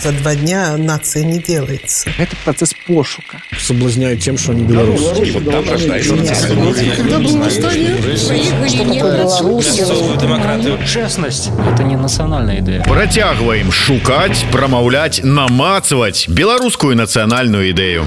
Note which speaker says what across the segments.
Speaker 1: За два дня нация не делается.
Speaker 2: Это процесс пошука.
Speaker 3: Соблазняют тем, что они белорусы.
Speaker 4: демократию. Честность – это не национальная идея.
Speaker 5: Працягваем шукаць, прамаўляць, намацаваць беларускую нацыянальную ідэю.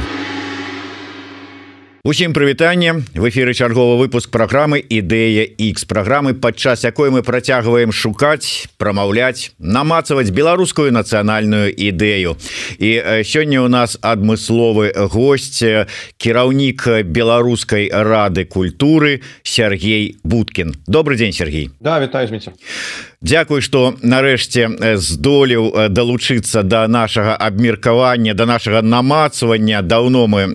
Speaker 5: Усім прывітанне. В эфиры чарговы выпуск программы ідэя X программы падчас якой мы працягваем шукаць прамаўляць намацаваць беларускую нацыянальную ідэю. І сёння у нас адмысловы гость кіраўнік беларускай рады культуры Сергей Буткин добрый день Сергей.
Speaker 6: Да вітаю
Speaker 5: Дякую что нарэшце здолеў далучыцца до да нашага абмеркавання до да нашага намацавання даўно мы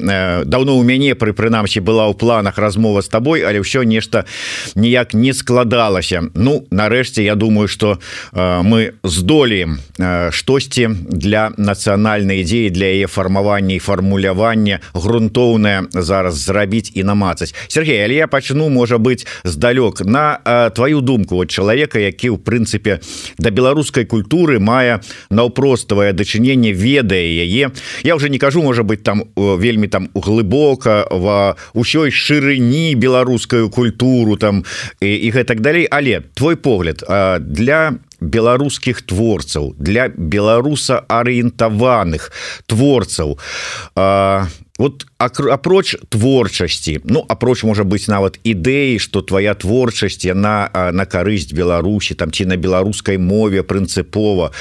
Speaker 5: даўно у мяне пры прынамсі была ў планах размова з табой але ўсё нешта ніяк не складалася. Ну нарэшце я думаю что э, мы здолеем э, штосьці для нацыянальнай ідзеі для яе фармавання і фармулявання грунтоўная зараз зрабіць і намацаць. Сергей але я пачну можа быть здалёк. На э, твою думку от чалавека які ў прынцыпе да беларускай культуры мае наўпроставае дачыненне ведае яе. Я уже не кажу можа быть там вельмі там глыбока ва ўсёй шырыні беларускую культуру там і, і гэтак далей. Але твой погляд для беларускіх творцаў для беларуса арыентаваных творцаў вот апроч творчасці Ну апроч можа быть нават ідэі что твоя творчасць яна на карысць Беларусі там ці на беларускай мове прынцыпова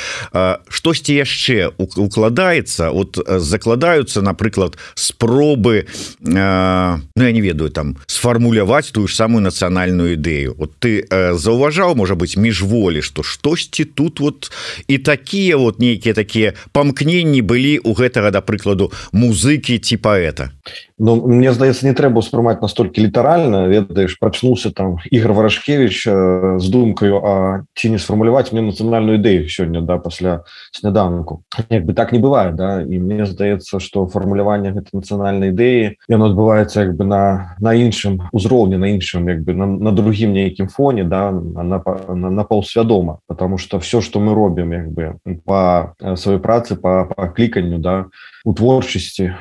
Speaker 5: штосьці яшчэ укладаецца вот закладаюцца напрыклад спробы Ну я не ведаю там сфармуляваць тую ж самую нацыянальную ідэю вот ты заўважаў можа быть міжволі что штосьці тут вот і такія вот нейкія такія памкненні былі у гэтага да прыкладу музыкі ці паэта
Speaker 6: Ну мне здаецца не трэба ўспрымаць настолькі літаральна ведаеш прачнуўся там Ігор варашкевич э, з думкаю А ці не сфармуляваць мне нацыянальную ідэю сёння да пасля сняданку як бы так не бывае да. І мне здаецца что фармуляванне гэта нацыянальнай ідэі яно адбываецца як бы на на іншым узроўні на іншым як бы на, на другім нейкім фоне да на, на, на, на паўсвядома потому что все что мы робім як бы по сваёй працы по кліканню да у творчасці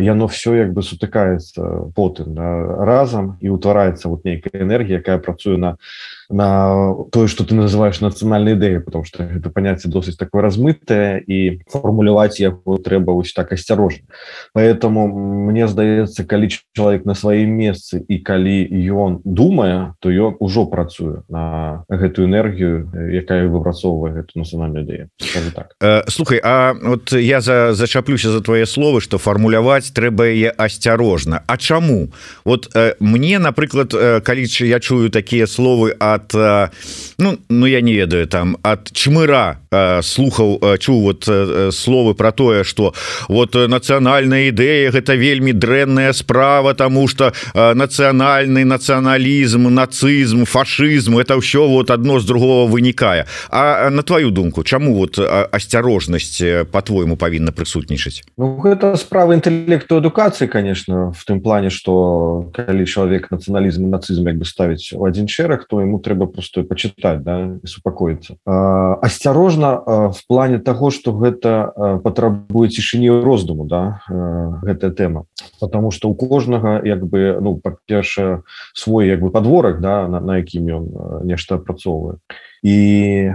Speaker 6: яно все як бы сутыкаецца потым да, разам і утвараецца вот нейкая энергія якая працуе на на тое что ты называешь нацыянальнай ідэі потому что это паняцце досыць такое размытае і фармуляваць яго трэба вось так асцярожна поэтому мне здаецца калі чалавек на сваім месцы і калі ён думае то ён ужо працуе на гэтую энергію якая выпрацоўвае эту нацыянальную ідэю
Speaker 5: так. Э, слухай А вот я за зачаплюся за твои словы что фармуляваць трэба яе асцярожна А чаму? Вот э, мне напрыклад э, калі я чую такія словы от от э, ну, ну я не ведаю там от чмыра э, слухаў э, чу вот словы про тое что вот нацыянальная ідэя гэта вельмі дрэнная справа тому что нацыянальны нацыяналізм нацызм фашизм это ўсё вот одно з другого вынікае А на твою думку чаму вот асцярожнасць по-твойму павінна прысутнічаць
Speaker 6: ну, гэта справа інтэлекту адукацыі конечно в тым плане что калі чалавек нацыяналізм нацызм як бы ставіць у один шэраг то ему трэба просто почытаць да супакоіцца. Асцярожна в плане того что гэта патрабуе цішыні роздуму да гэтая тэма. Потому что у кожнага як бы ну па-першае свой як бы подворак да на, на якім ён нешта апрацоўвае. І э,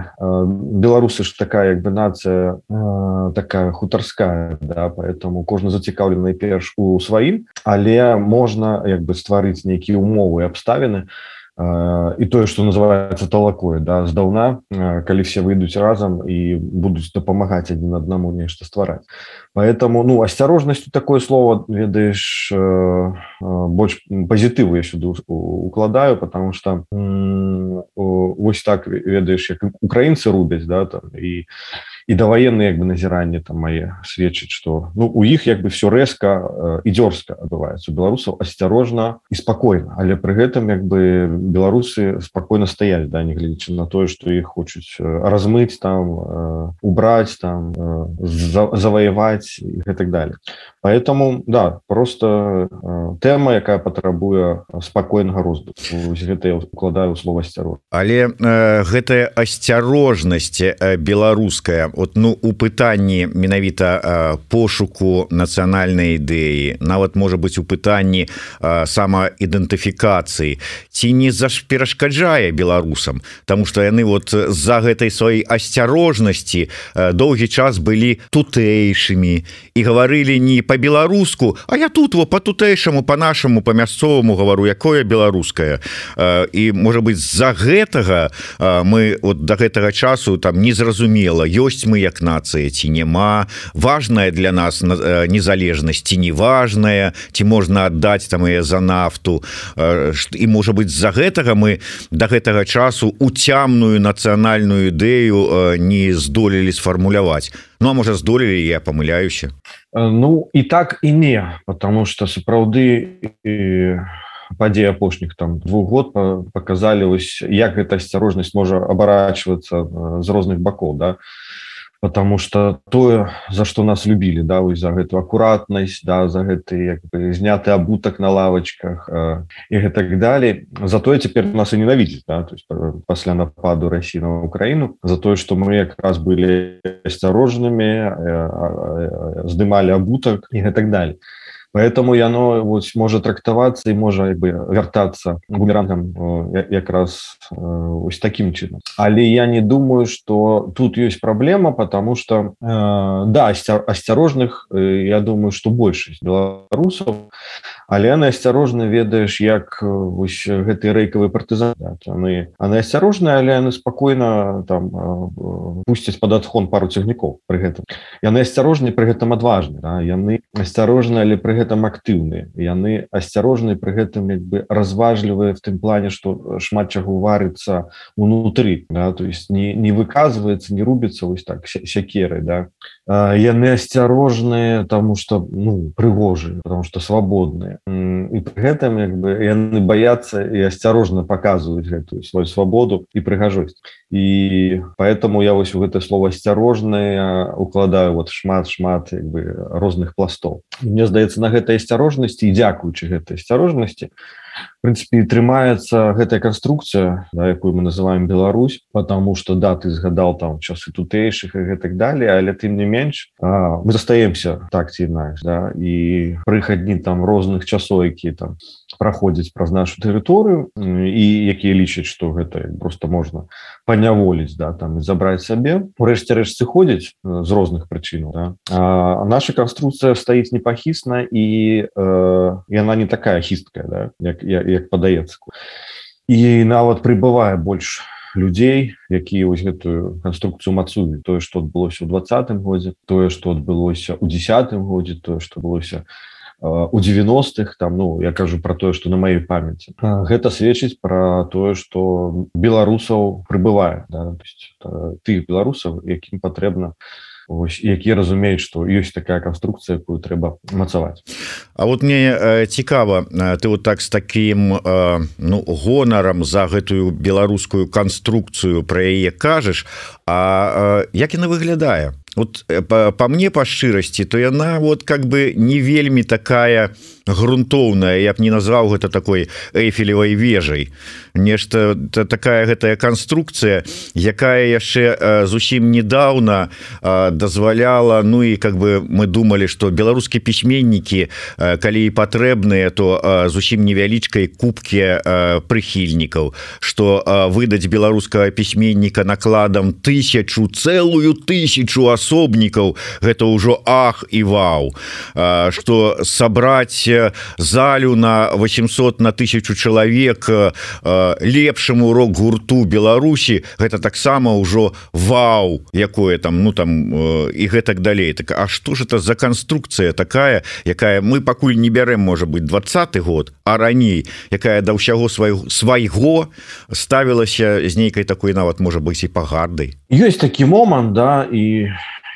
Speaker 6: беларусы ж такая як бы нацыя э, такая хутарская да поэтому кожны зацікаўлены перш у сваім але можна як бы стварыць нейкія умовы абставіны на і тое что называется талакой да здаўна калі все выйдуць разам і будуць дапамагаць адзін аднаму нешта ствараць поэтому ну асцярожнасцю такое слово ведаеш больш пазітыву я сюды укладаю потому что вось так ведаеш як украінцы рубяць да там і і даваенные як бы назіранне там мае сведчыць что ну у іх як бы все рэзка і дзёрзка адбываецца беларусаў асцярожна і спакойна але пры гэтым як бы беларусы спакойна стаялі да нягледзячы на тое что іх хочуць размыць там убраць там заваяваць і так далее. Поэтому да просто тэма якая патрабуе спакойнага розду гэта укладаю слова асцярож
Speaker 5: але э, гэтая асцярожнасць беларуская от ну у пытанні менавіта пошуку нацыянальнай ідэі нават можа быть у пытанні самаідэнтыфікацыі ці не заш перашкаджае беларусам Таму что яны вот з-за гэтай сваёй асцярожнасці доўгі час былі тутэйшымі і гаварылі не по-беларуску А я тут во по тутэйшаму по нашаму по мясцоваму гавару якое беларускае. І можа быть з-за гэтага мы от до гэтага часу там незразумела ёсць мы як нацыя ці няма. Важная для нас незалежнасці неважная ці можна аддаць там і за нафту. І можа быть з-за гэтага мы до гэтага часу уцямную нацыянальную ідэю не здолелі сфармуляваць. Ну а можа здолелі я памыляюся.
Speaker 6: Ну і так і не потому что сапраўды падзеі апошніх там двух год показалі вось як гэта асцярожнасць можа абарачвацца з розных бакоў да потому что тое за что нас любілі да вось за гэту акуратнасць да за гэты зняты абутак на лавочках э, і гэтак далей затое цяпер нас і ненавідзець да? то есть пасля нападу России на Украіну за тое что мы якраз былі асцярожнымі э, э, здымалі абутак і гэтак далей поэтому яно вось можа трактавацца і можа бы вяртацца бумерангам якраз ось таким чынам але я не думаю что тут есть праблема потому что э, да асцярожных я думаю что большасць беларусаў але яны асцярожна ведаеш як вось гэты рэйкавы партызан. Яны яны асцярожныя але яны спакойна там пусцяць под адхон пару цягнікоў пры гэтым. Яны асцярожныя пры гэтым адважны да? яны асцярожныя але пры гэтым актыўныя яны асцярожныя пры гэтым як бы разважлівыя в тым плане что шмат чаго варыцца унутры да? то есть не не выказваецца не рубіцца вось так сякеры да яны асцярожныя тому что ну прыгожы потому что свабодныя. І при гэтым як бы яны баяцца і асцярожна показваюць гэтую свою свабоду і прыгажосць. І поэтому я вось у гэтае слово асцярожныя укладаю вот шмат шмат як бы розных пластоў. Мне здаецца на гэтай асцярожнасці і дзякуючы гэтай асцярожнасці прынцыпе трымаецца гэтая канструкцыя да, якую мы называем Беларусь потому что да ты згадал там часы тутэйшых і гэтак далее але тым не менш а, мы застаемся так ці інакш да і прыхадні там розных часоў які там праходзіць праз нашу тэрыторыю і якія лічаць что гэта просто можна паняволіць да там забраць сабе урэшце рэш сыходзіць з розных прычынаў да? наша канструкцыя стаіць непахісна і э, яна не такая хісткая да? як як падаецца і нават прыбывае больш людзей якія вось гэтую канструкцыю мацуюць тое што адбылося ў двадцатым годзе тое што адбылося ў десятым годзе тое што былося у 90-х там ну я кажу про тое что на маёй памяти. Гэта сведчыць про тое что беларусаў прыбывае да? тых беларусаў якім патрэбна у ось, які разумеюць что ёсць такая канструкцыя якую трэба мацаваць.
Speaker 5: А вот мне э, цікава ты вот так с таким э, ну гонарам за гэтую беларускую канструкцыю про яе кажаш А э, як яна выглядае вот по, по мне по шчырасці то яна вот как бы не вельмі такая грунтоўная я б не назваў гэта такой эйфелевой вежай. Нешта такая гэтая канструкцыя якая яшчэ зусім недавно дазваляла Ну і как бы мы думали что беларускія пісьменнікі калі і патрэбныя то зусім невялічкай кубкі прыхільнікаў что выдаць беларускага пісьменніка накладам тысячу целую тысячу асобнікаў гэта ўжо ах і вау. Что сабраць залю на 800 на тысячу чалавек лепшаму рок-гурту Беларусі гэта таксама ўжо вау якое там ну там і гэтак далей. Так А что ж это за канструкцыя такая якая мы пакуль не бярем можа быть двадцатый год а раней якая да ўсяго свайго свайго ставілася з нейкай такой нават можа быть і пагарды
Speaker 6: ёсць такі момант да і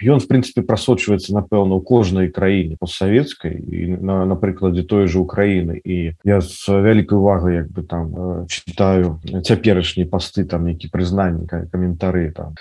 Speaker 6: ён в принципе прасочваецца напэўна у кожнай краіне постсавецкай і на, на прыкладзе той же Украіны і я з вялікай увагай як бы там э, читаю цяперашнія пасты там які прызнанні каментары там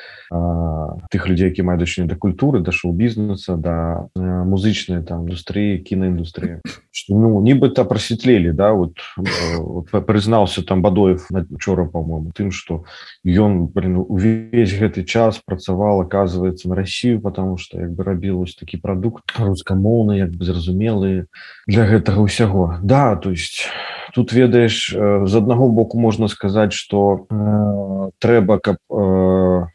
Speaker 6: тых людзей які маюць дачыню да культуры да шоу-бізнеса да музычнай там індустрыі кінаіндустрыі ну нібыта просветлелі да вот, вот прызнаўся там бадоев учора по-моему тым что ён увесь гэты час працавал оказывается на Россию потому что як бы рабілось такі продукт рускамоўны як бы зразумелы для гэтага ўсяго. Да то есть тут ведаеш з аднаго боку можна сказаць что э, трэба каб э,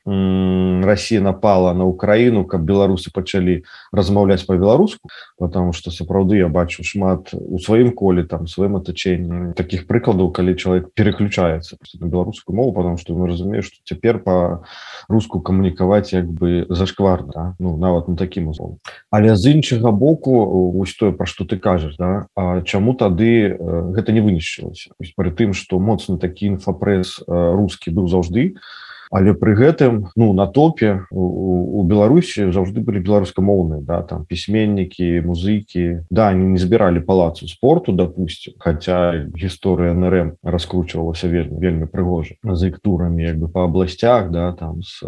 Speaker 6: Россия напала на Украіну каб беларусы пачалі размаўляць по-беларуску потому что сапраўды я бачу шмат у сваім коле там сваім атачэнні таких прыкладаў калі чалавек переключается на беларускую мову потому что мы разумею что цяпер по руску камунікаваць як бы зашкварна да? ну нават на таким узлом але з іншага боку вось тое про что ты кажаш да А чаму тады э, гэта не вынішчылася пры тым что моцны такі інфапрэс рускі быў заўжды то але при гэтым ну на топе у, беларусі заўжды былі беларускамоўныя да там пісьменнікі музыкі. Да они не збіралі палацу спорту допустим хотя гісторыя нрм раскручивалася вельмі вельмі прыгожа за іктурамі як бы по областях да там с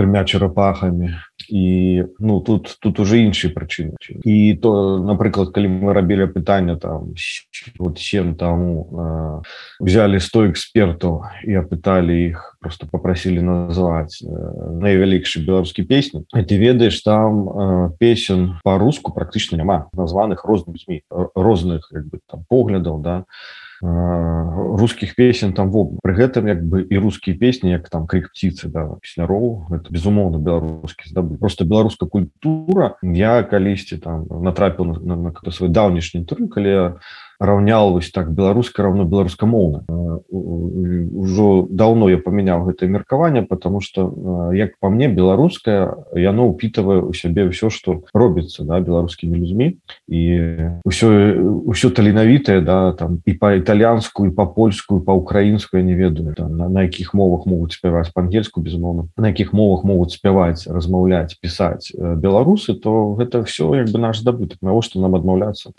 Speaker 6: тремя черапахами і ну тут тут уже іншыя прычыны і то напрыклад калі мы рабілі пытання там вот сем таму э, взяли 100 экспертаў і апыталі іх просто попросили назваць э, найвялікшы беларускі песні ты ведаеш там э, песен по-руску практычна няма названых розных змі розных як бы там поглядаў да и русских песен там во при гэтым як бы і русские песни як там крик птицы да песняроў это безумоўно беларускі здабы просто беларуская культура. Я калісьці там натрапіў на, на, на, на свой даўнішні туры калі раўнял вось так беларуска равно беларускамоўна ужо давно я памяняў гэта меркаванне потому что як по мне беларуская яно упитывае у сябе ўсё что робіцца да беларускімі людзьмі і ўсё ўсё таленавітае да там і по-італьянску і по-польскую по-украінскую не ведаю там, на, на якіх мовах могуць спяваць па-ангельску безумоўна на якіх мовах могуць спяваць размаўляць пісаць беларусы то гэта все як бы наш здабытак навошта нам адмаўляцца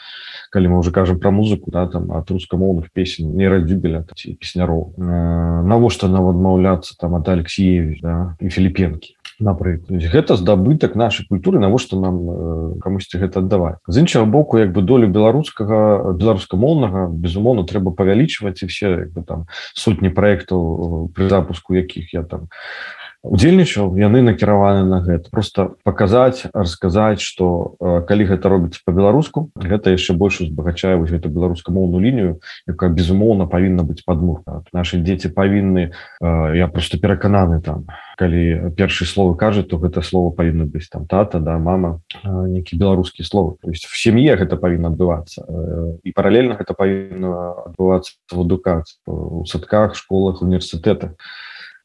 Speaker 6: калі мы уже кажам про музыку музыку да там от рускамоўных песен не радюбеля песняроў э, навошта нам адмаўляцца там от алексеевич да, і філіпенкі напрыклад гэта здабытак нашай культуры навошта нам э, камусьці гэта аддаваць з іншага боку як бы долю беларускага беларускамоўнага безумоўна трэба павялічваць і все бы там сотні проектаў при запуску якіх я там не удзельнічаў яны накіраваны на гэта. Просто показаць расказаць что э, калі гэта робіцца по-беларуску гэта яшчэ больш узбагачае вось эту беларускамоўную лінію якая безумоўна павінна быць падмурка наши дзеці павінны э, я просто перакананы там калі першыя словы кажа то гэта слово павінна быць там тата да мама э, нейкі беларускі словы. То есть в сем'е гэта павінна адбывацца і паралельна гэта павінна адбывацца в адукацыі у садках школах універсітэтах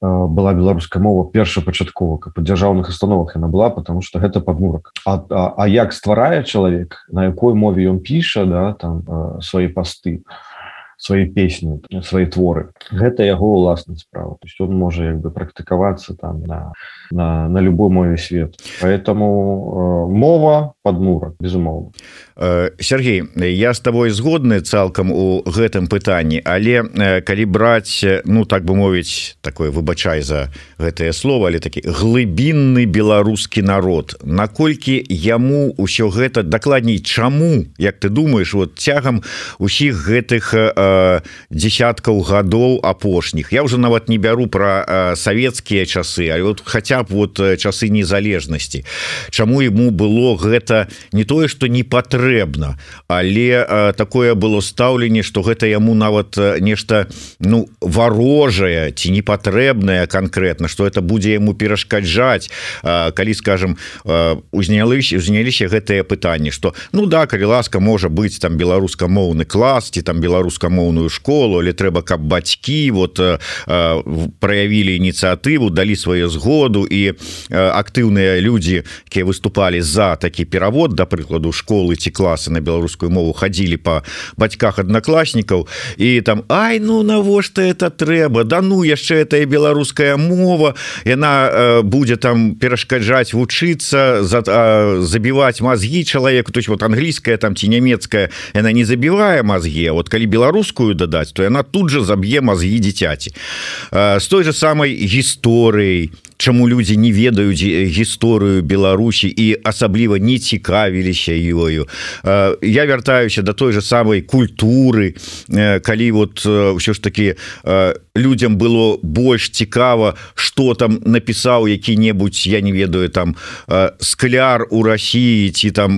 Speaker 6: была беларуская мова першапачаткова каб па дзяржаўных установах яна была потому что гэта падмурак. А, а, а як стварае чалавек на якой мове ён піша да там свои пасты свои песні свои творы гэта яго уласная справа. То есть он можа як бы практыкавацца там на на, на любой мове свет поэтому э, мова подмурак безумоўно
Speaker 5: э, Сергей я с тобой згодны цалкам у гэтым пытанні але э, калі браць ну так бы мовіць такое выбачай за гэтае слово але такі глыбінны беларускі народ наколькі яму ўсё гэта дакладней чаму як ты думаешь вот цягам усіх гэтых э, десяткаў гадоў апошніх. Я уже нават не бяру про э, савецкія часы а вот хотя б вот э, часы незалежнасці. Чаму ему было гэта не тое что не патрэбна але э, такое было стаўленне что гэта яму нават э, нешта ну варожае ці не патрэбная конкретно что это будзе ему перашкаджаць. Калі скажем узнялыся узняліся гэтые пытанні что ну да калі ласка можа быть там беларускамоўны клас ці там беларускамоўную школу или трэба каб бацькі вот проявілі ініцыятыву далі сваю згоду і актыўныя людзі якія выступалі за такі перавод да прыкладу школы ці класы на беларускую мову хадзілі по бацьках аднакласнікаў і там Ай ну навошта это трэба да ну яшчэ это беларуская мова! Яна э, будзе там перашкаджаць вучыцца за забіваць мозги чалавеку то есть вот англійская там ці нямецкая яна не забівае мозги вот калі беларускую дадаць то яна тут же заб'е мозги дзіцяці с той же самой гісторыяй чаму людзі не ведаюць гісторыю Беларусі і асабліва не цікавіліся ёю. Я вяртаюся до той же самой культуры калі вот ўсё ж таки людям было больш цікава что там напісаў які-небудзь я не ведаю там скляр у Росіі ці там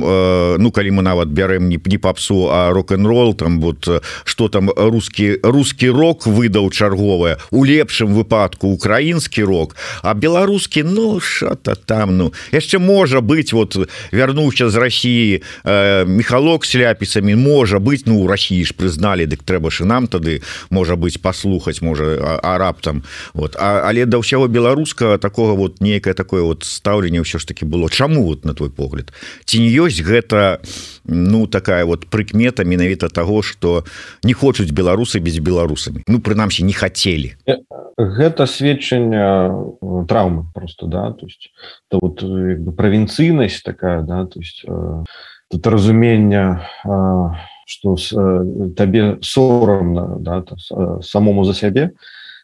Speaker 5: ну калі мы нават бярэм не не попсу а рок-н-рол там вот что там русский русский рок выдаў чарговая у лепшым выпадку украінскі рок а без беларускі Ну что-то там ну. Яшчэ можа быть вот вярнуўся з России э, мехалок с ляпісамі можа быть ну у России ж прызналі дык трэба ж нам тады можа быть послухаць можа араб там вот. А, але да ўсяго беларускага такого вот нейкае такое вот стаўленне ўсё ж таки было. Чаму вот на твой погляд? Ці не ёсць гэта ну такая вот прыкмета менавіта того что не хочуць беларусы без беларусамі. Ну прынамсі не хотели
Speaker 6: гэта сведчанне тра травмы просто да то есть то вот правінцыйнасць такая да то есть э, тут разумення э, что с, э, табе сорамна да, э, самому за сябе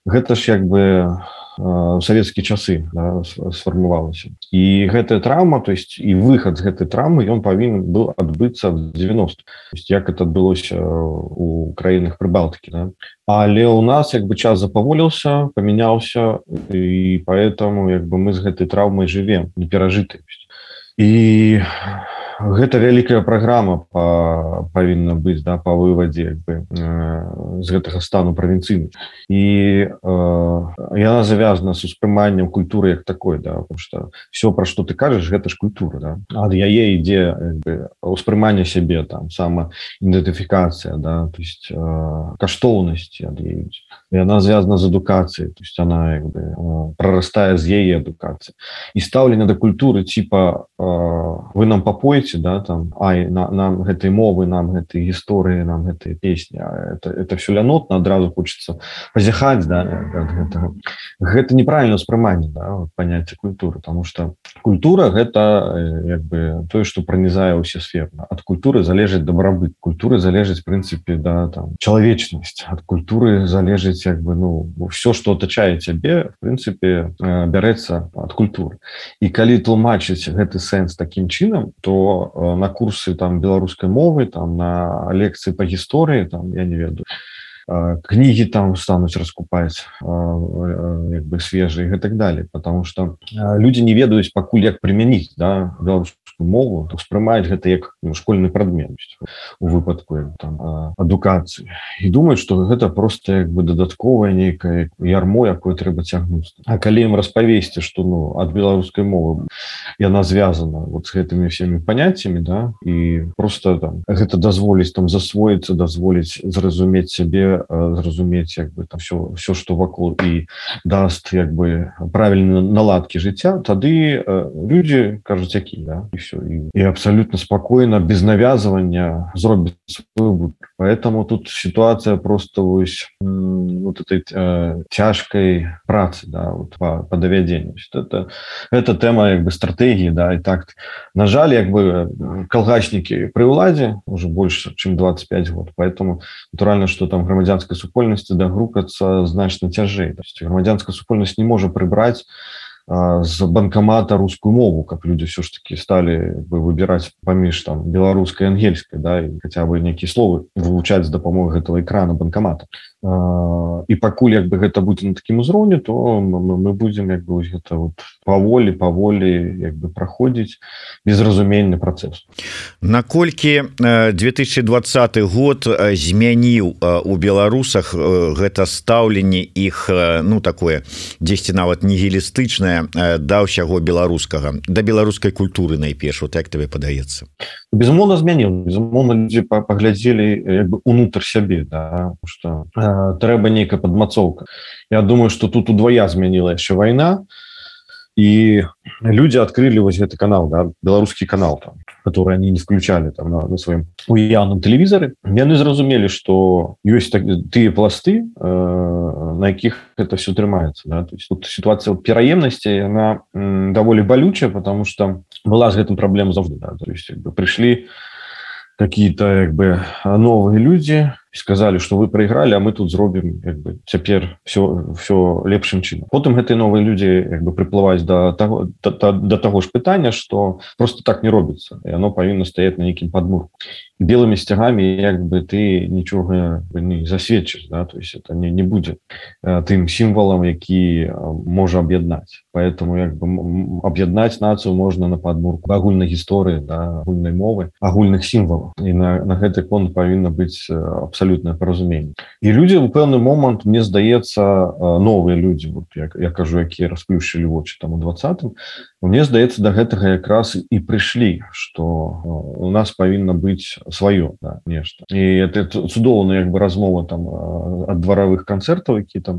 Speaker 6: гэта ж як бы савецкія часы да, сфармавалася і гэтая траўма то есть і выхад з гэтай травмы ён павінен был адбыцца в 90 як это адбылося у краінах прыбалтыкі да? але у нас як бы час запаволіўся памяняўся і поэтому як бы мы з гэтай траўмай жывем не перажыты і гэта вялікая праграма па, павінна быць да па вывадзе бы э, з гэтага стану правінцыйны і э, яна завязана с успрыманнем культуры як такой да что все пра што ты кажаш гэта ж культура да? ад яе ідзе ўспрыманне сябе там сама ідэнтыфікацыя да то есть э, каштоўнасці ад'юць яна звязана з адукацыяй то есть она як бы прарастае з яе адукацыі і стаўлення да культуры типа вы нам папоеце да там Ай на, нам гэтай мовы нам гэтай гісторыі нам гэтыя песні это, это все лянотна адразу хочется пазяхаць да гэтага гэта неправільна ўспрыманне да, паняцце культуры потому что культура гэта як бы тое что пронізае ўсе сферна ад культуры залежыць добрабыт культуры залежыць прынцыпе да там чалавечнасць ад культуры залежыць як бы ну все что атачае цябе в прынцыпе бярэцца ад культуры. І калі тлумачыць гэты сэнс таким чынам то Э, на курсы там беларускай мовы там на лекцыі по гісторыі там я не ведаю кнігі там стануць раскупаць як бы свежыя і так далее. Потому что люди не ведаюць пакуль як прымяніць да беларускую мову успрымаюць гэта як ну, школьны прадметнасць у выпадку там адукацыі і думаюць что гэта просто як бы дадатковая нейкая ярмо якое трэба цягнуць А калі ім распавесці что ну ад беларускай мовы яна звязана вот с гэтымі всеми паняццямі да і просто там гэта дазволіць там засвоіцца дазволіць зразумець сябе зразумець як бы там все все что вакол і даст як бы правильно наладки жыцця тады люди кажуць які да? І все і, і абсолютно спокойно без навязывання зробіць поэтому тут ситуация просто вось вот этой э, тяжкой працы да вот по, по давядзенню. Это это тема як бы стратегії да і так на жаль як бы калгачнікі при ўладзе уже больше чем 25 год. Поэтому натурально что там грамадзя грамадзянскай супольнасці дагрукацца значна цяжэй грамадзянская супольнасць не можа прыбраць з банкамата рускую мову как люди все ж таки стали бы выбирать паміж там беларускай ангельскай да і хотя бы нейкіе словы вывучаць з дапамогай гэтага экрана банкамата і пакуль як бы гэта будзе на такім узроўні то мы будзем як бы гэта вот паволі паволі як бы праходзіць безразуменны працэс.
Speaker 5: Наколькі 2020 год змяніў у беларусах гэта стаўленне іх ну такое дзесьці нават нігілістычнае да ўсяго беларускага. Да беларускай культуры найперш вот як тебе падаецца?
Speaker 6: Безумоўна змяніў. Безумоўна людзі паглядзелі як бы унутр сябе да что трэба нейкая падмацоўка. Я думаю что тут удвая змяніла яшчэ вайна і люди адкрылі вось гэты канал да? беларускі канал там которые они не включали там на, на сваім уяўным тэлевізары яны зразумелі что ёсць так, тыя пласты э, на якіх это все трымаецца да? есть тут ситуация пераемнасці она даволі балючая потому что была з гэтым праблема заўжды да? то есть прыйшлі какие-то як бы новые люди сказали что вы проиграли а мы тут зробім як бы цяпер все все лепшым чынам потым гэтые новые люди як бы приплываюць до того до, до, до того ж пытання что просто так не робіцца и оно павінна стаять на нейкім подмурку. Белыми сцягами як бы ты нічога не засведчыш да то есть это не не будзе тым сімвалам які можа аб'яднаць. Поэтому як бы аб'яднаць нацыю можна на подмурку агульнай гісторыі да агульнай мовы агульных сімвалаў. І на, на гэты кон павінна быць абсолютное паразуменне і людзі у пэўны момант мне здаецца новыя людзі вот як я кажу якія расплюшчылі вочы там у двадцатым мне здаецца до да гэтага якраз і прыйшлі что у нас павінна быць сваё да, нешта і это цудоўна як бы размова там ад дваравых канцэртаў які там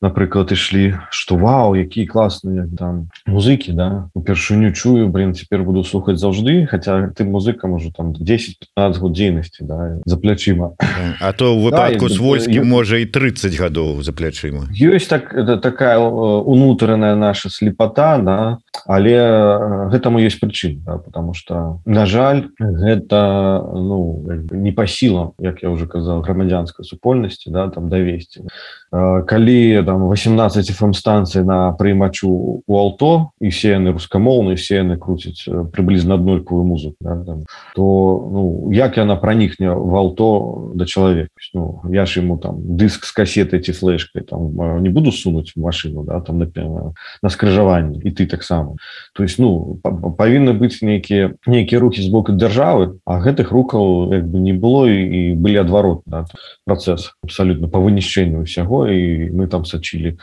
Speaker 6: напрыклад ішлі что вау якія класныя там музыкі да упершыню чую блин цяпер буду слухаць заўжды хотя ты музыка можа там 10-15 год дзейнасці да, за плячыма
Speaker 5: А то выпадку да, свойскі можа і 30 гадоў за плячыма
Speaker 6: ёсць так это такая унутраная наша слепота да але гэтаму есть прычын да, потому что на жаль гэта ну не по сілам як я уже казал грамадзянской супольнасці да там давесці калі там 18 фм станцыі на прыймачу у аўто і все яны рускамоўныя все яны круцяць прыблізна аднолькавую музыку да, там, то ну як яна пранікне в аўто да чалавека ну, я ж ему там дыск с кассетой ці флешкой там не буду сунуть в машину да там на, на скрыжаванне і ты таксама то есть ну павінны быць нейкія нейкія рухи з боку дзяржавы а гэтых рукаў як бы не было і былі адварот да, процесс абсолютно по вынішчэнню ўсяго і мы там сачылі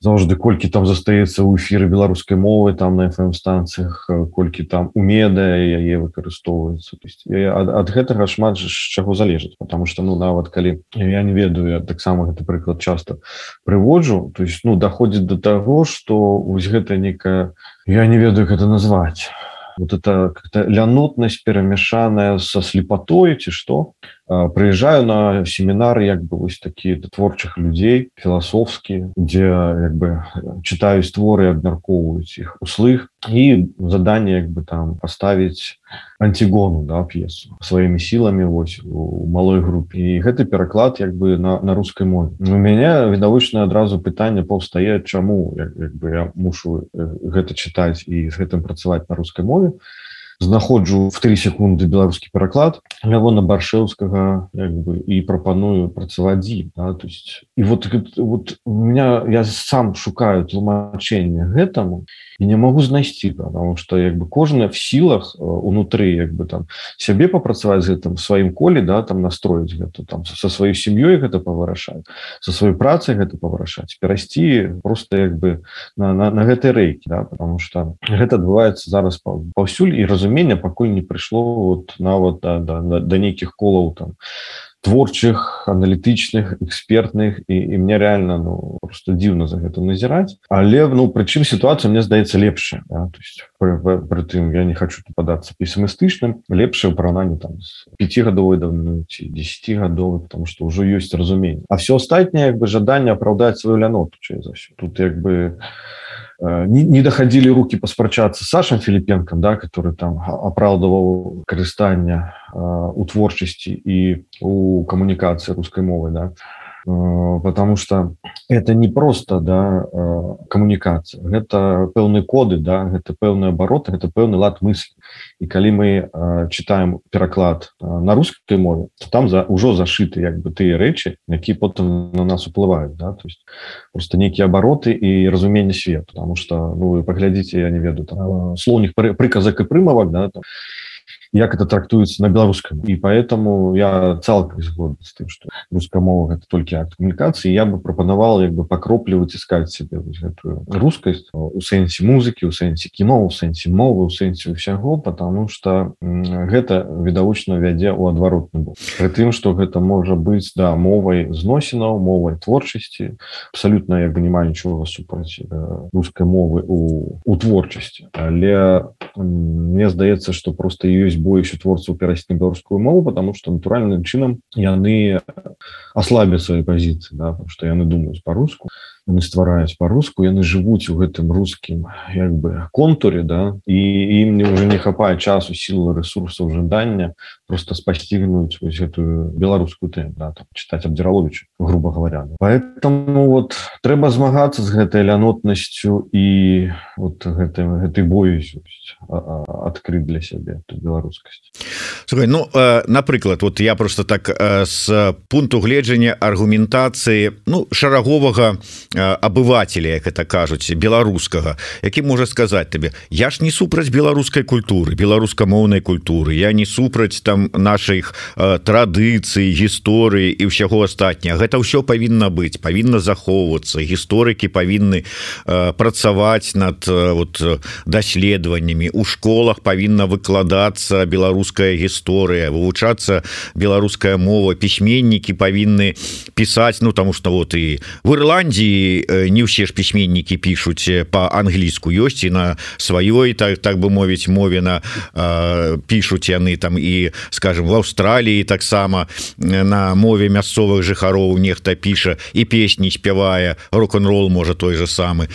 Speaker 6: заўжды колькі там застаецца ў эфіры беларускай мовы там на фм станцыях колькі там у меда яе выкарыстоўваецца ад, ад гэтага шмат з чаго залежыць потому что ну нават калі я не ведаю таксама гэты прыклад часто прыводжу то есть ну даходзіць до того что вось гэта некая я не ведаю гэта назвать вот это как-то лянотнасць перамяшаная со слепотой ці что прыязджаю на семінары як бы вось такі творчых людзей філасофскі дзе як бы чытаюць творы абмяркоўваюць іх услых і заданне як бы там паставіць антигону да п'есу сваімі сіламі вось у малой групе і гэты пераклад як бы на, на рускай мове. У мяне відавочна адразу пытанне паўстае чаму як, як бы я мушу гэта чытаць і з гэтым працаваць на рускай мове. то знаходжу в три секунды беларускі пераклад лявона баршеўскага і прапаную працаваць дзі да? то есть і вот вот у меня я сам шукаю тлумачэнне гэтаму і не могу знайсці потому что як бы кожная в сілах унутры як бы там сябе папрацаваць з гэтым сваім коле да там настроіць гэта там со сваёй сям'ёй гэта павырашаць со сваёй працай гэта павырашаць перайсці просто як бы на, на, на гэтай рэйкі да? потому что гэта адбываецца зараз паўсюль і разумею разумення пакуль не прыйшло вот нават да, да, да, да нейкіх колаў там творчых аналітычных экспертных. І, і мне реально ну, просто дзіўна за гэта назіраць але ну прычым сітуацыя мне здаецца лепшая да? прытым я не хочу падацца песімістычным лепшае параўнанне там з пяцігадовой давно ці 10 гадовы потому что ўжо ёсць разумение. А все астатняе як бы жаданне апраўдаць сваю ляноту за тут як бы Э, не, не доходили руки паспрачацца Сашам Філіпенкам да который там апраўдываў карыстанне э, у творчасці і у камунікацыі рускай мовы да. Э, потому что это не просто да э, камунікацыя гэта пэўныя коды да гэта пэўныя абароты это пэўны лад мысль і калі мы э, читаем пераклад на рускай мове там за ўжо зашыты як бы тыя рэчы які потым на нас уплываюць да. То есть просто нейкія абароты і разуменне свету потому что ну вы паглядзіце я не веду там слоўнік прыказак і прымавак да там як это трактуецца на беларускам і поэтому я цалкам згодна з тым что руская мова гэта толькі акт камунікацыі я бы прапанавал як бы пакроплю выціскаць себе гэтую рускасць у сэнсе музыкі у сэнсе кіно у сэнсе мовы у сэнсе ўсяго потому что гэта відавочна вядзе у адваротны бок при тым что гэта можа быць да мовай зносінаў мовай творчасці абсолютно як бы не маю нічога супраць рускай мовы у у творчасці але мне здаецца что просто ёсць больш творцаў перайсці на беларускую мову потому что натуральным чынам яны аслабя свае пазіцыі да, что яны думаюць по-руску яны ствараюць по-руску яны жывуць у гэтым рускім як бы контуре да? І ім мне уже не хапае часу сілы ресурсаў жадання просто спасцігнуць вось гэтую беларускую тэму да, читать абдзіраловича грубо говоря поэтому вот трэба змагацца з гэтай лянотнасцю і вот гэтай гэтай боюсь адкрыць для сябе беларускасць.
Speaker 5: Ну напрыклад вот я просто так с пункту гледжання аргументацыі ну шараговага абывателя як это кажуць беларускага які можа сказаць табе я ж не супраць беларускай культуры беларускамоўнай культуры я не супраць там наших традыцый гісторыі і ўсяго астатняга гэта ўсё павінна быць павінна захоўвацца гісторыкі павінны працаваць над вот даследаваннямі у школах павінна выкладацца беларуская гісторыя вывучацца беларуская мова пісьменнікі павінны пісаць ну тому что вот і в Ірландии не ўсе ж пісьменнікі пишутць по-англійску ёсць і на сваёй так так бы мовіць мове на пишутць яны там і скажем в Австраліі таксама на мове мясцовых жыхароў нехта піша і песні спявае рок-н-рол можа той же самы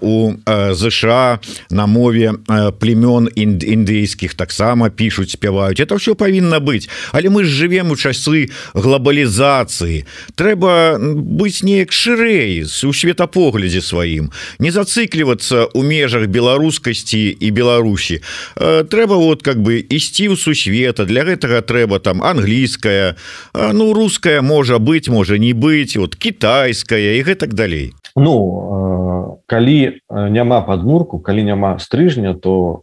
Speaker 5: у ЗША на мове племён індыйскіх таксама пишутць спяваюць это все павінна быць але мы ж живвем у часы глобалізацыі трэба быць неяк шырэй у светапоглядзе сваім не зацыклівацца у межах беларускасці і Беларусі трэба вот как бы ісці ў сусвета для гэтага трэба там англійская ну руская можа быть можа не быть вот китайская і гэтак далей
Speaker 6: Ну калі няма подмурку калі няма стрыжня то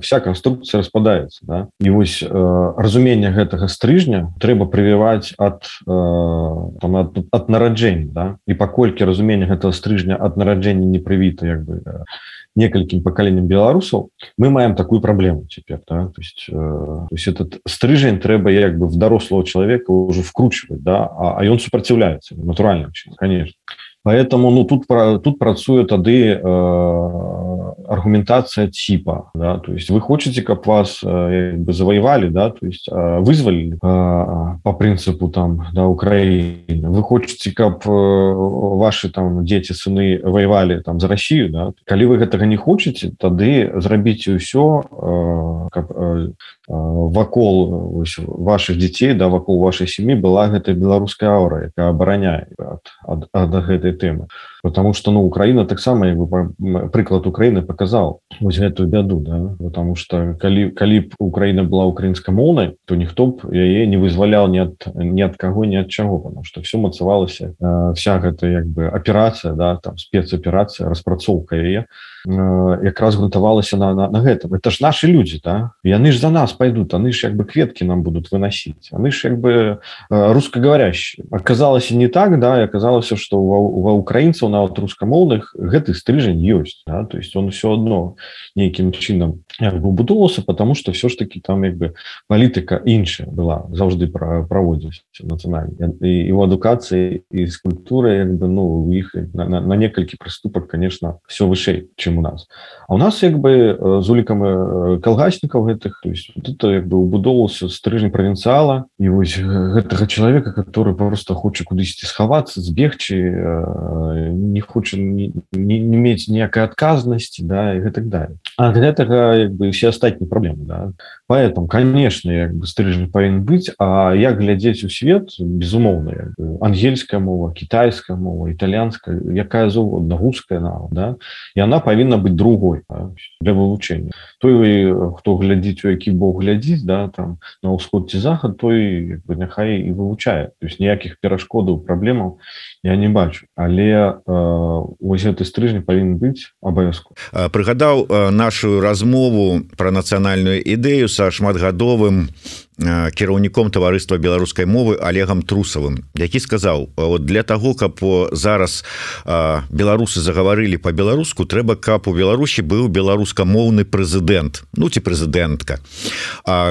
Speaker 6: вся конструкция распадается да? і вось разумение гэтага стрыжня трэба прывіваць от от, от нараджэння да? і паколькі разумение гэтага стрыжня от нараджэння не прывіта як бы некалькім пакаленням беларусаў мы маем такую праблему цяпер да? то есть, э, то есть этот стрыжень трэба як бы в дарослого человека уже вкручивать да а ён супраціўляецца натуральным конечно поэтому ну тут про тут працуе тады э, аргументация типа да то есть вы хотите каб вас э, бы завоевали да то есть э, вызвали э, по принципу там да украины. Вы хотите каб э, ваши там дети сыны воевали там за россию да. Калі вы гэтага не хочете тады зрабіце ўсё э, каб э, вакол ваших детей да вакол вашей сем'і была гэта беларуская аура якая абараняе ад, ад, ад гэтай тэмы потому что ну Украина таксама прыклад Украины показал. Вось гэтую бяду да? потому что калі калі б Украина была украінскамоўнай то ніхто б яе не вызвалял ни ад ни ад каго ни ад чаго потому что все мацавалася э, вся гэта як бы аперацыя да там спецаперацыя распрацоўка яе якраз грунтавалася на, на, на гэтым. Это ж наши люди да? Яны ж за нас пойдут они ж як бы кветки нам будут выносить они ж як бы русскоговорящие оказалася не так да и оказалася что ва украінцаў нават рускамоўных гэты стрыжень ёсць да? то есть он все одно нейкім чынам будовался потому что все ж таки там як бы палітыка іншая была заўжды пра праводзіць нацыянальна і его адукацыі і з культуры як бы ну у іх на, на, на некалькі прыступак конечно все вышэй чым у нас. А у нас як бы з улікам калгаснікаў гэтых это як бы убудоўвался стрыжень правінцыяла і вось гэтага чалавека который просто хоча кудысьці схавацца збегчы не хоча не, не, не мець ніякай адказнасці да і гэтак далее ад гэтага як бы все астатнія праблемы да поэтому конечно як бы стрыжень павінен быць А як глядзець у свет безумоўна ангельская мова китайская мова італьянская якая заўгодна гуская нават да і она павінна быць другой да? для вывучэння той хто глядзіць у які бог глядзіць да там на ўсход ці захад той бы няхай і вывучае то есть ніякіх перашкодаў праблемаў я не бачу. Але э, вось гэты стрыжень павінен быць абавязку
Speaker 5: прыгадаў нашу размову про нацыянальную ідэю са шматгадовым кіраўніком таварыства беларускай мовы олегам трусавым які сказаў вот для того каб зараз беларусы загаварылі по-беларуску трэба каб у Беларусі быў беларускамоўны прэзідэнт ну ці прэзідэнтка.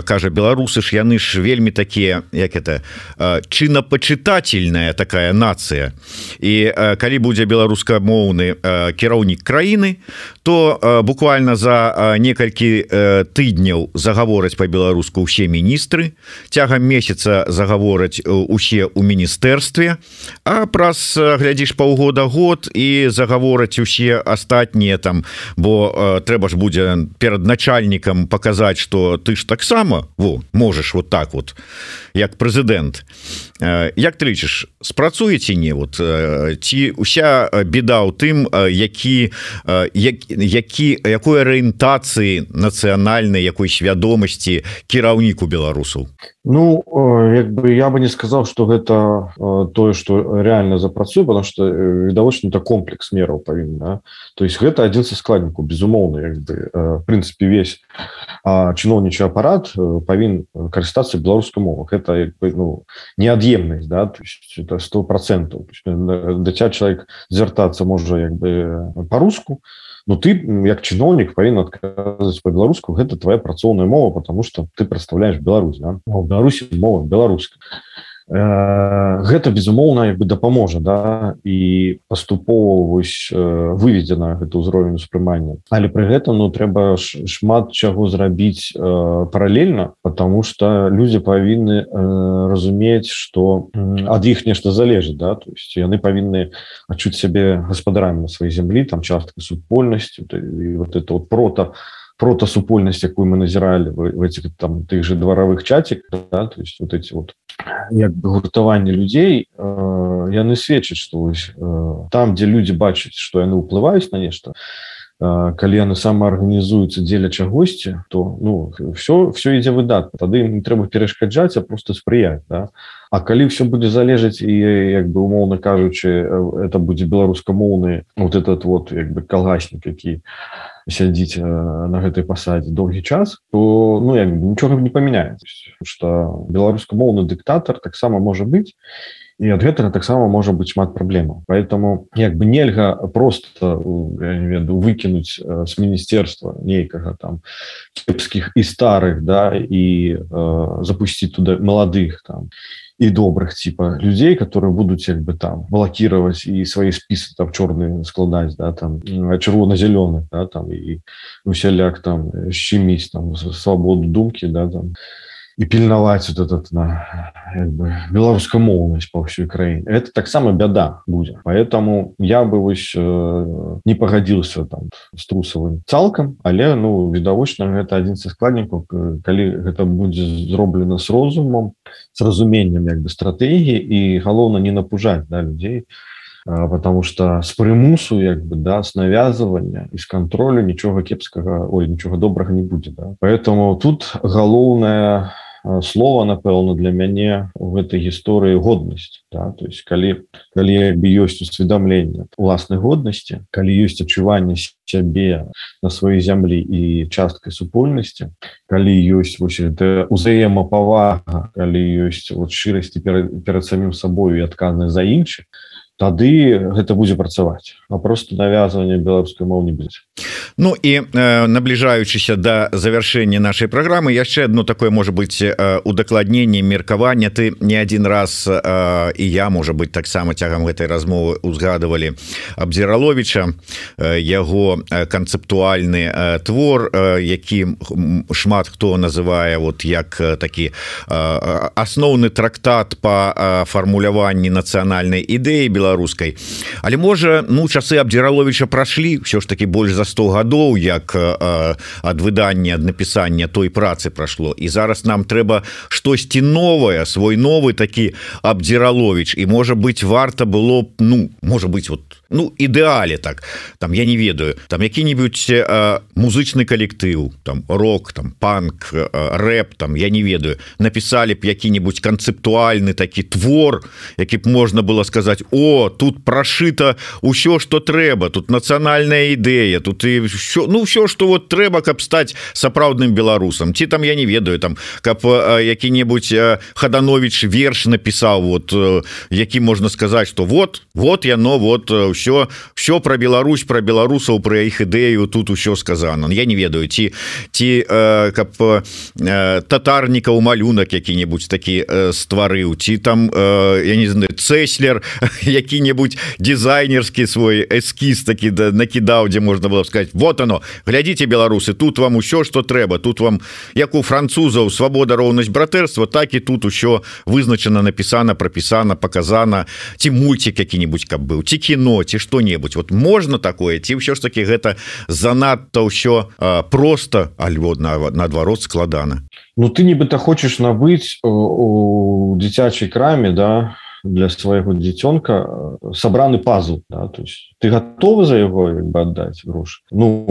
Speaker 5: Кажа беларусы ж яны ж вельмі такія як это чынапачытательная такая нацыя і калі будзе беларускамоўны кіраўнік краіны то буквально за некалькі тыдняў загавораць по-беларуску ўсе міністры міністры цягам месяца загавораць э, усе ў міністэрстве. А праз э, глядзіш паўгода год і загавораць усе астатнія там бо э, трэба ж будзе перад начальнікам паказаць что ты ж таксама во можешь вот так вот як прэзідэнт. Як ты лічыш спрацуеце не? Вот ці уся беда ў тым які як, які якой арыентацыі нацыянальнай якой свядомасці кіраўніку беларусаў
Speaker 6: Ну як бы я бы не сказал что гэта тое что реально запрацуе потому что відавочна это комплекс мераў павінна да? то есть гэта адзін са складніку безумоўна як бы прынцыпе весь чыноўнічы апарат павін карыстацца беларускай мовах это як бы, ну неад'емнасць да то есть это сто процентов. Даця человек звяртацца можа як бы по-руску Ну ты як чыноўнік павінен адказаць по-беларуску гэта твоя працоўная мова потому что ты прадстаўляешь Беларусь да? Беларусі мова беларуска гэта безумоўна бы дапаможа да і паступова вось выведзена гэта ўзровень успрымання. Але пры гэтым ну трэба шмат чаго зрабіць паралельна потому что людзі павінны разумець что ад іх нешта залежыць да. То есть яны павінны адчуць сябе гаспадарамі на сваёй зямлі там частка супольнасцю вот это вот прото протасупольнасць якую мы назіралі в этих там тых же дваровых чатик да? то есть вот эти вот як бы гуртаванне людзей э, яны сведчаць что э, там дзе люди бачаць что яны ўплываюць на нешта э, калі яны самаарганізуюцца дзеля чагосьці то ну все все ідзе выдат тады не трэба перашкаджаць а просто спрыяць да? А калі все будзе залежаць і як бы умоўна кажучы это будзе беларускамоўны вот этот вот як бы калгаснік які сядзіць на гэтай пасадзе доўгі час то ну я нічога не памяняецца. Что беларускамоўны дыктатор таксама можа быць і ад гэтага таксама можа быць шмат праблемаў поэтому як бы нельга просто не веду выкінуць с міністерства нейкага там кепскіх і старых да і э, запусціць туда маладых там і добрых типа людзей которые будуць як бы там блокировать і свои спісы там чорные складаць да там чырвона-зялёны да, там і усяляк там щеміць там свабоду думки да там. і пільнаваць вот этот на бы, беларускамоўнасць по ўсёй краіне это таксама бяда будзе поэтому я бы вось э, не пагадзіился там с трусавым цалкам але ну відавочна гэта адзін са складнікаў калі гэта будзе зроблена с розумам с разуменнем як бы стратэгіі і галоўна не напужаць да людзей потому что с прымусу як бы да с навязывання из контролю нічога кепскага ой нічога добрага не будзе да? поэтому тут галоўная слова напэўна для мяне у гэтай гісторыі годнасць да? то есть калі калі бы ёсць усведомленне уласнай годнасці калі ёсць адчуванне сябе на сваёй зямлі і часткай супольнасці калі ёсць вось узаемапавага калі ёсць вот шчырасці перад, перад самім сабою і адказнай за іншых тады гэта будзе працаваць а просто навязванне беларускай мов не будзе.
Speaker 5: Ну і э, набліжаючыся до завяршэння нашай праграмы яшчэ одно такое можа быть э, удакладненне меркавання ты не один раз э, і я можа быть таксама цягам гэтай размовы узгадывалі абдзіраловича э, яго канцэптуальны э, твор э, які шмат хто называе вот як э, такі э, асноўны трактат по э, фармуляванні нацыянальнай ідэі беларус беларускай. Але можа ну часы абдзіраловича прайшлі все ж таки больш за 100 гадоў як ад выдання ад напісання той працы прайшло. І зараз нам трэба штосьці новое свой новы такі абдзіралович і можа быть варта было б ну можа быть вот ну ідэале так. Там я не ведаю там які-нибудь музычны калектыў там рок там панк рэп там я не ведаю. Написали б які-нибудь канцэптуальны такі твор які б можна было сказать о все тут прошито ўсё что трэба тут нацыянальная ідэя тут і все ну все что вот трэба каб стаць сапраўдным беларусам ці там я не ведаю там каб які-небудзь хаданович верш напісаў вот які можна сказаць что вот вот яно вот все все про Беларусь про беларусаў про іх ідэю тут усё сказано я не ведаю ці ці каб татарнікаў малюнак які-небудзь такі стварыў ці там я не знаю цеслер які-небудзь дизайнерскі свой эскіз такі да накідаў дзе можна было сказать вот оно глядзіце беларусы тут вам усё что трэба тут вам як у французаў свабода роўнасць братэрства так і тут усё вызначана напісана пропісана показана ці мульцік які-нибудь каб быў ці кіно ці что-небудзь вот можно такое ці ўсё ж таки гэта занадта ўсё просто альво наадварот складана
Speaker 6: Ну ты нібыта хочаш набыць у дзіцячай краме да для свайго дзіцёнка сабраны пазл да? то есть ты готовы за яго бы аддаць грош Ну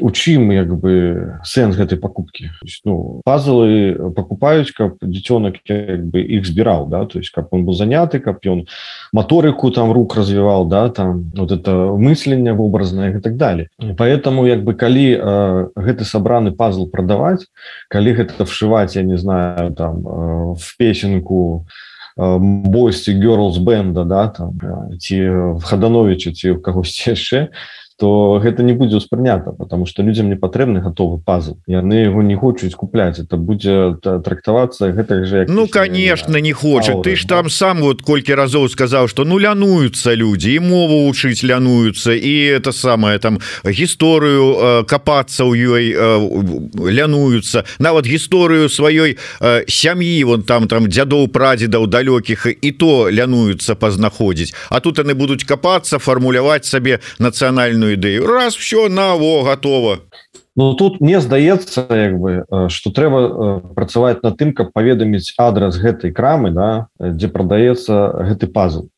Speaker 6: у чым як бы сэнс гэтай покупки ну, пазлы покупаюць каб дзіцёнак бы іх збіраў да то есть каб он был заняты каб ён моторыку там рук развіваў да там вот это мысленне вобразнае и так далее поэтому як бы калі э, гэты сабраны пазл прадаваць калі гэта вшиваць я не знаю там э, в песенку то бойсці girls бенда да там ці в хадановича ці в кагосьці яшчэ то гэта не будзе ўспрынята потому что людям не патрэбны готовы пазл. Яны его не хочуць купляць. Это будзе трактавацца гэта же
Speaker 5: ну конечно не хочет ты ж там сам вот колькі разоў сказаў что ну лянуются люди і мову учыць лянуются і это самое там гісторыю капацца ў ёй лянуются нават гісторыю сваёй сям'і вон там там дзядоў прадзедаў далёкіх і то лянуются пазнаходзіць. А тут яны будуць капацца фармуляваць сабе нацыянальную ідэю. Раз все наво готово.
Speaker 6: Ну тут мне здаецца як бы что трэба працаваць над тым каб паведаміць адрас гэтай крамы да дзе прадаецца гэты пазл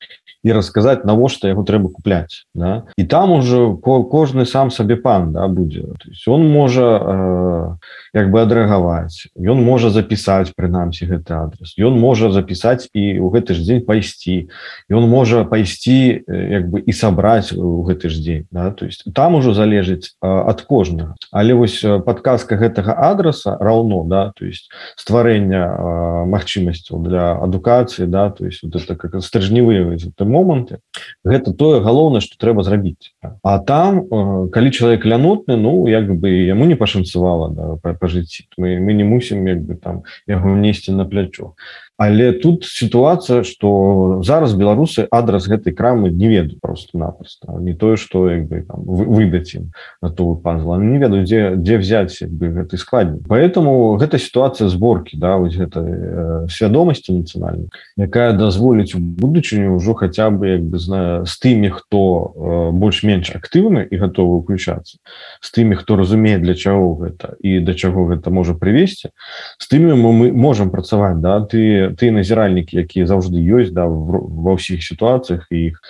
Speaker 6: і расказаць навошта яго трэба купляць да? і там уже кожны сам сабе пан да, будзе он можа э, як бы адрэагаваць ён можа запісаць прынамсі гэты адрес ён можа запісаць і ў гэты ж дзень пайсці ён можа пайсці як бы і сабраць у гэты ж дзень да? то есть там ужо залежыць ад кожнага але вось подказка гэтага адреса раўно да то есть стварэння магчымасцяў для адукацыі да то есть вот это как стрыжневыя там моманты гэта тое галоўнае что трэба зрабіць. А там э, калі чалавек лянутны ну як бы яму не пашанцавала да, па, па жыцці. Мы, мы не мусім як бы там яго несці на плячо Але тут сітуацыя что зараз беларусы адрас гэтай крамы не веду просто-напросто не тое что бы выдаць ім на то пазла не ведаю дзе дзе взять бы гэты складнік. Поэтому гэта сітуацыя сборки да вось гэта э, свядомасці нацыянальнай якая дазволіць у будучыню ўжо хаця бы як бы знаю з тымі хто э, больш-менш актыўны і готовы уключацца з тымі хто разумее для чаго гэта і да чаго гэта можа прывесці з тымі мы, мы можем працаваць да. Ты ты назіральнікі якія заўжды ёсць да ва ўсіх сітуацыях і іх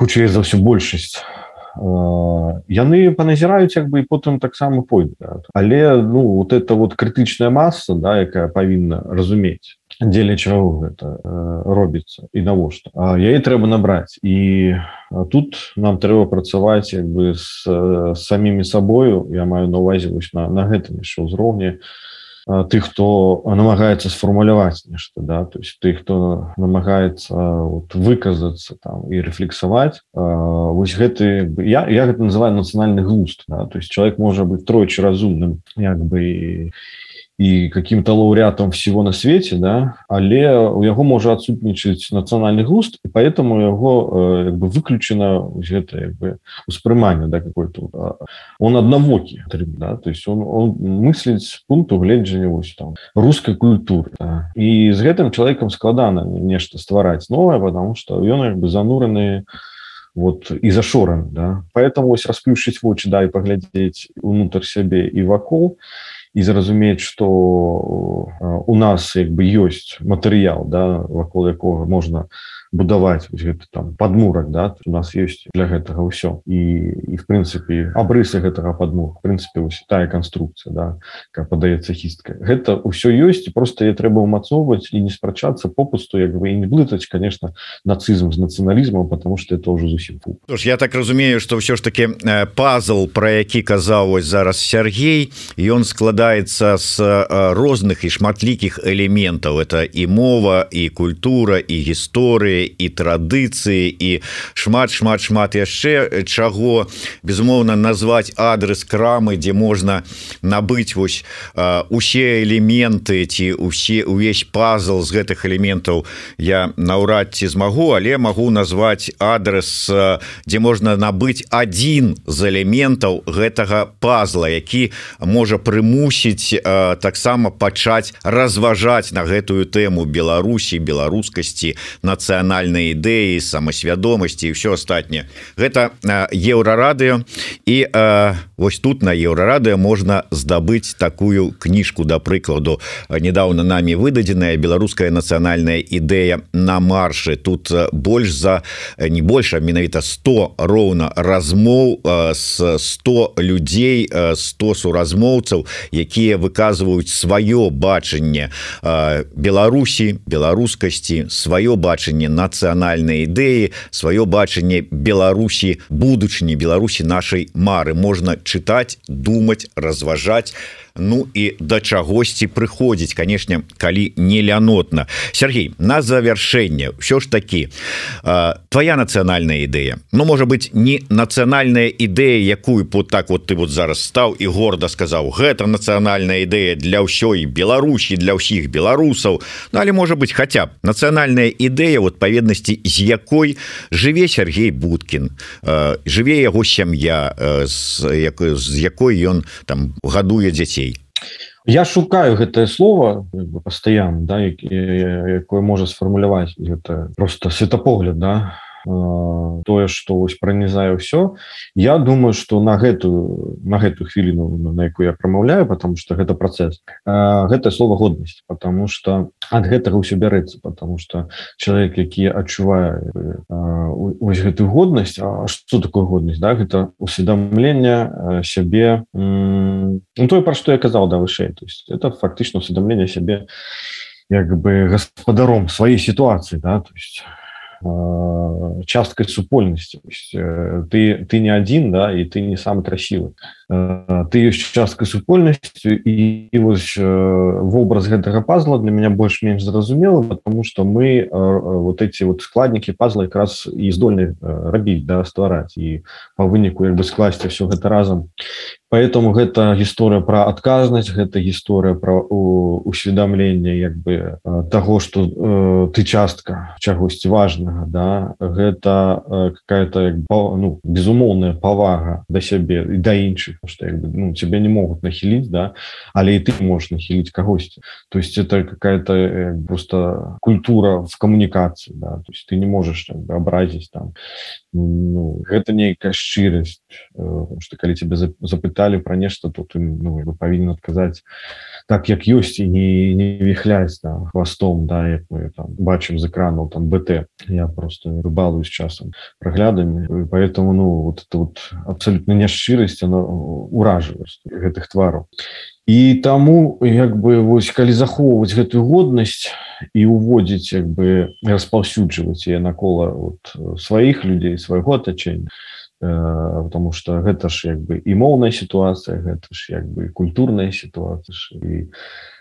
Speaker 6: хутчэй за ўсё большасць. Яны паназіраюць як бы і потым таксама пойдзе да. але ну вот это вот крытычная масса да якая павінна разумець дзеля чаго гэта робіцца і навошта. Яе трэба набраць. І тут нам трэба працаваць як бы з самімі сабою. Я маю на увазе вось на, на гэтым яшчэ ўзроўні на тых хто намагаецца сфармуляваць нешта да то есть ты хто намагаецца вот, выказацца там і рэфлексаваць вось гэты я я гэта называю нацыянальны глуст да? то есть человек можа быть тройчы разумным як бы і і каким-то лаўрятам всего на свете да але у яго можа адсутнічаць нацыянальны густ і поэтому яго э, бы выключена гэта бы успрыманне да какой-то он аднавокі да? то есть он, он мысліць пункту гледжання вось там русской культуры да? і з гэтым чалавекам складана нешта ствараць новое потому что ён бы занураны вот і зашоран да поэтому ось расплюшыць вочы да і паглядзець унутр сябе і вакол і зразумець что у нас як бы ёсць матэрыял да вакол якога можна будаваць гэта там подмурак да у нас есть для гэтага ўсё. І і в прынцыпе абрысы гэтага падму в прынцыпе вось тая канструкцыя да как падаецца хістка гэта ўсё ёсць просто я трэба умацоўваць і не спрачацца попусту як бы і не блытаць конечно нацызм з нацыяналізмом потому что это уже зусім фу.
Speaker 5: Ж я так разумею что ўсё ж таки пазл про які казаў вось зараз Сергей ён складаецца з розных і шматлікіх элементаў. Это і мова і культура і гісторыя і традыцыі і шмат шмат шмат яшчэ чаго безумоўна назваць адрес крамы дзе можна набыць вось усе элементы ці усе увесь пазл з гэтых элементаў я наўрад ці змагу але магу назваць адрес дзе можна набыць один з элементаў гэтага пазла які можа прымусіць таксама пачаць разважаць на гэтую тэму Беларусі беларускасці нацыянальнай ідэі самасвядомасці і все астатняе гэта еўрарадыё і вось тут на еўрарадыё можна здабыць такую кніжку да прыкладу недавно нами выдадзеная беларуская нацыянальная ідэя на маршы тут больш за не больше менавіта 100 роўна размоў с 100 людзей 100 суразмоўцаў якія выказваюць сваё бачанне Беларусі беларускасці сваё бачанне нацыянальнай ідэі сваё бачанне Беларусі будучыні Беларусі нашай мары. Можна чытаць думаць разважаць Ну і да чагосьці прыходзіць канешне калі не лянотна Сергей на завяршэнне ўсё ж такі твоя нацыянальная ідэя? Ну можа быть не нацыянальная ідэя якую по так вот ты вот зараз стаў і горда сказаў гэта нацыянальная ідэя для ўсёй Беларусі для ўсіх беларусаў Ну але можа быть хотя б нацыянальная ідэя вот паведнасці з якой жыве Сергей будкін жыве яго сям'я з якой з якой ён там гадуе дзяцей
Speaker 6: я шукаю гэтае слово пастаянно да якое можа сфармуляваць гэта просто светапогляд да тое что вось пронізае ўсё. Я думаю что на гэтую на гэтую хвіліну на якую я прамаўляю потому что гэта процесс гэта слова годнасць потому что ад гэтага ўсё бярэцца потому что чалавек які адчувае ось гэтую годнасць А что такое годнасць да гэта усведомлення сябе ну, тое пра што я казал да вышэй. То есть это фактычна усведомлення сябе як бы гаспадаром сваёй сітуацыі да то есть часткай супольнасці ты ты не один да і ты не самы красивы ты ёсць часткай супольнасцю і, і вось вобраз гэтага пазла для меня больш-менш зразумела потому что мы вот эти вот складнікі пазла якраз і здольны рабіць да ствараць і по выніку як бы скласці все гэта разам поэтому гэта гісторыя про адказнасць гэта гісторыя про усведомленне як бы того что э, ты частка чагосьці важнага да? Гэта какая-то ну безумоўная павага да сябе і да іншых что ну, тебя не могут нахилить да? Але и ты можешь нахилить когосьці то есть это какая-то э, просто культура в коммуникации да? то есть ты не можешь как бы, образить там. Ну, это нейкая шчырасць э, что калі тебе запытали про нешта то ты ну, павінен отказать так як ёсць і не, не віхляць да, хвастом да як мы там бачым з экранаў там бт. Я просто рыбалую з часам праглядамі поэтому ну вот это вот абсолютно няшчырасць она уражвае гэтых твараў і таму як бы вось калі захоўваць гэтую годнасць і уводзіць як бы распаўсюджваць я накола вот сваіх людзей свайго атачэння потому что гэта ж як бы і моўная сітуацыя гэта ж як бы культурная сітуацыя і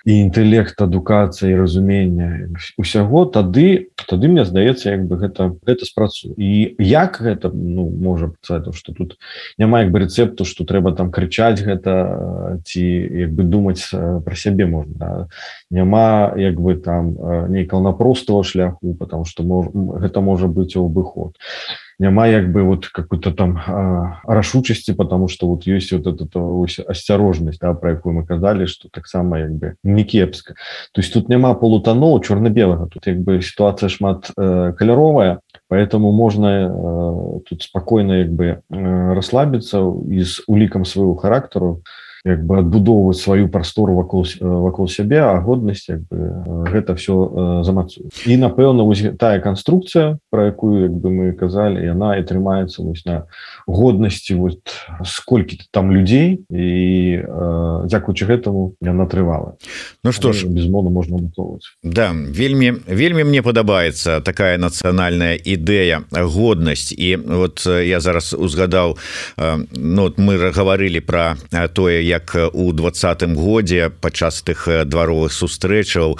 Speaker 6: і інтэект адукацыя і разумення усяго тады тады мне здаецца як бы гэта гэта спрацу і як гэта ну можа то что тут няма як бы рецепту что трэба там крычаць гэта ці як бы думаць про сябе можна да? няма як бы там нейкал напростого шляху потому что мож, гэта можа быць у абыход няма як бы вот какую-то там рашучасці потому что вот есть вот это асцярожнасць да, про якую мы казалі что таксама як бы не кепска. То есть тут няма полутаноў чорно-белага тут як бы ситуация шмат э, каляровая поэтому можно э, тут спокойно як бы э, расслабиться из улікам своего характеру як бы адбудоўваць сваю прастору вакол вакол сябе а годнасць як бы гэта все замацуе і напэўна вось тая канструкцыя про якую як бы мы казалі яна і трымаецца вось на годнасці вот сколькі там людзей і дзякуючы гэтаму яна трывала.
Speaker 5: Ну что ж.
Speaker 6: безмоўна можна готоваць
Speaker 5: Да вельмі вельмі мне падабаецца такая нацыянальная ідэя годнасць. І вот я зараз узгадаў Ну вот мы гаварылі про тое як у двадцатым годзе падчас тых дваровых сустрэчаў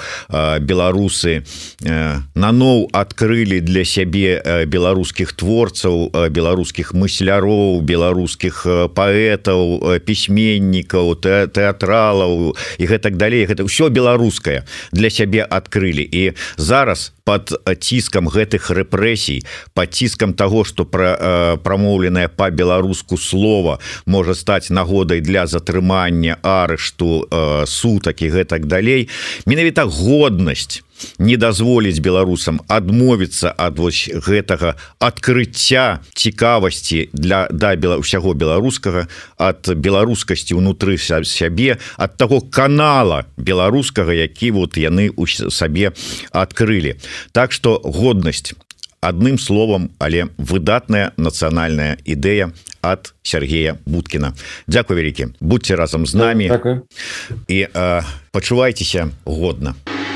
Speaker 5: беларусы наноў адкрылі для сябе беларускіх творцаў беларускіх мысляроў беларускіх паэтаў пісьменнікаў тэатралаў і гэтак далей. Гэта ўсё беларускае для сябе адкрылі. І зараз под ціскам гэтых рэпрэсій под ціскам того что пра прамоўленае по-беларуску слова можа стаць нагодай для затрымання арышту сутак і гэтак далей. Менавіта годнасць не дазволіць беларусам адмовіцца ад вось гэтага адкрыцця цікавасці для да бела ўсяго беларускага ад беларускасці унутры сябе ад таго канала беларускага які вот яны у сабе адкрылі. Так что годнасць адным словом але выдатная нацыянальная ідэя от Сергея Буткіна Дякую вялікі. Будьте разам з нами і пачувайцеся годна. а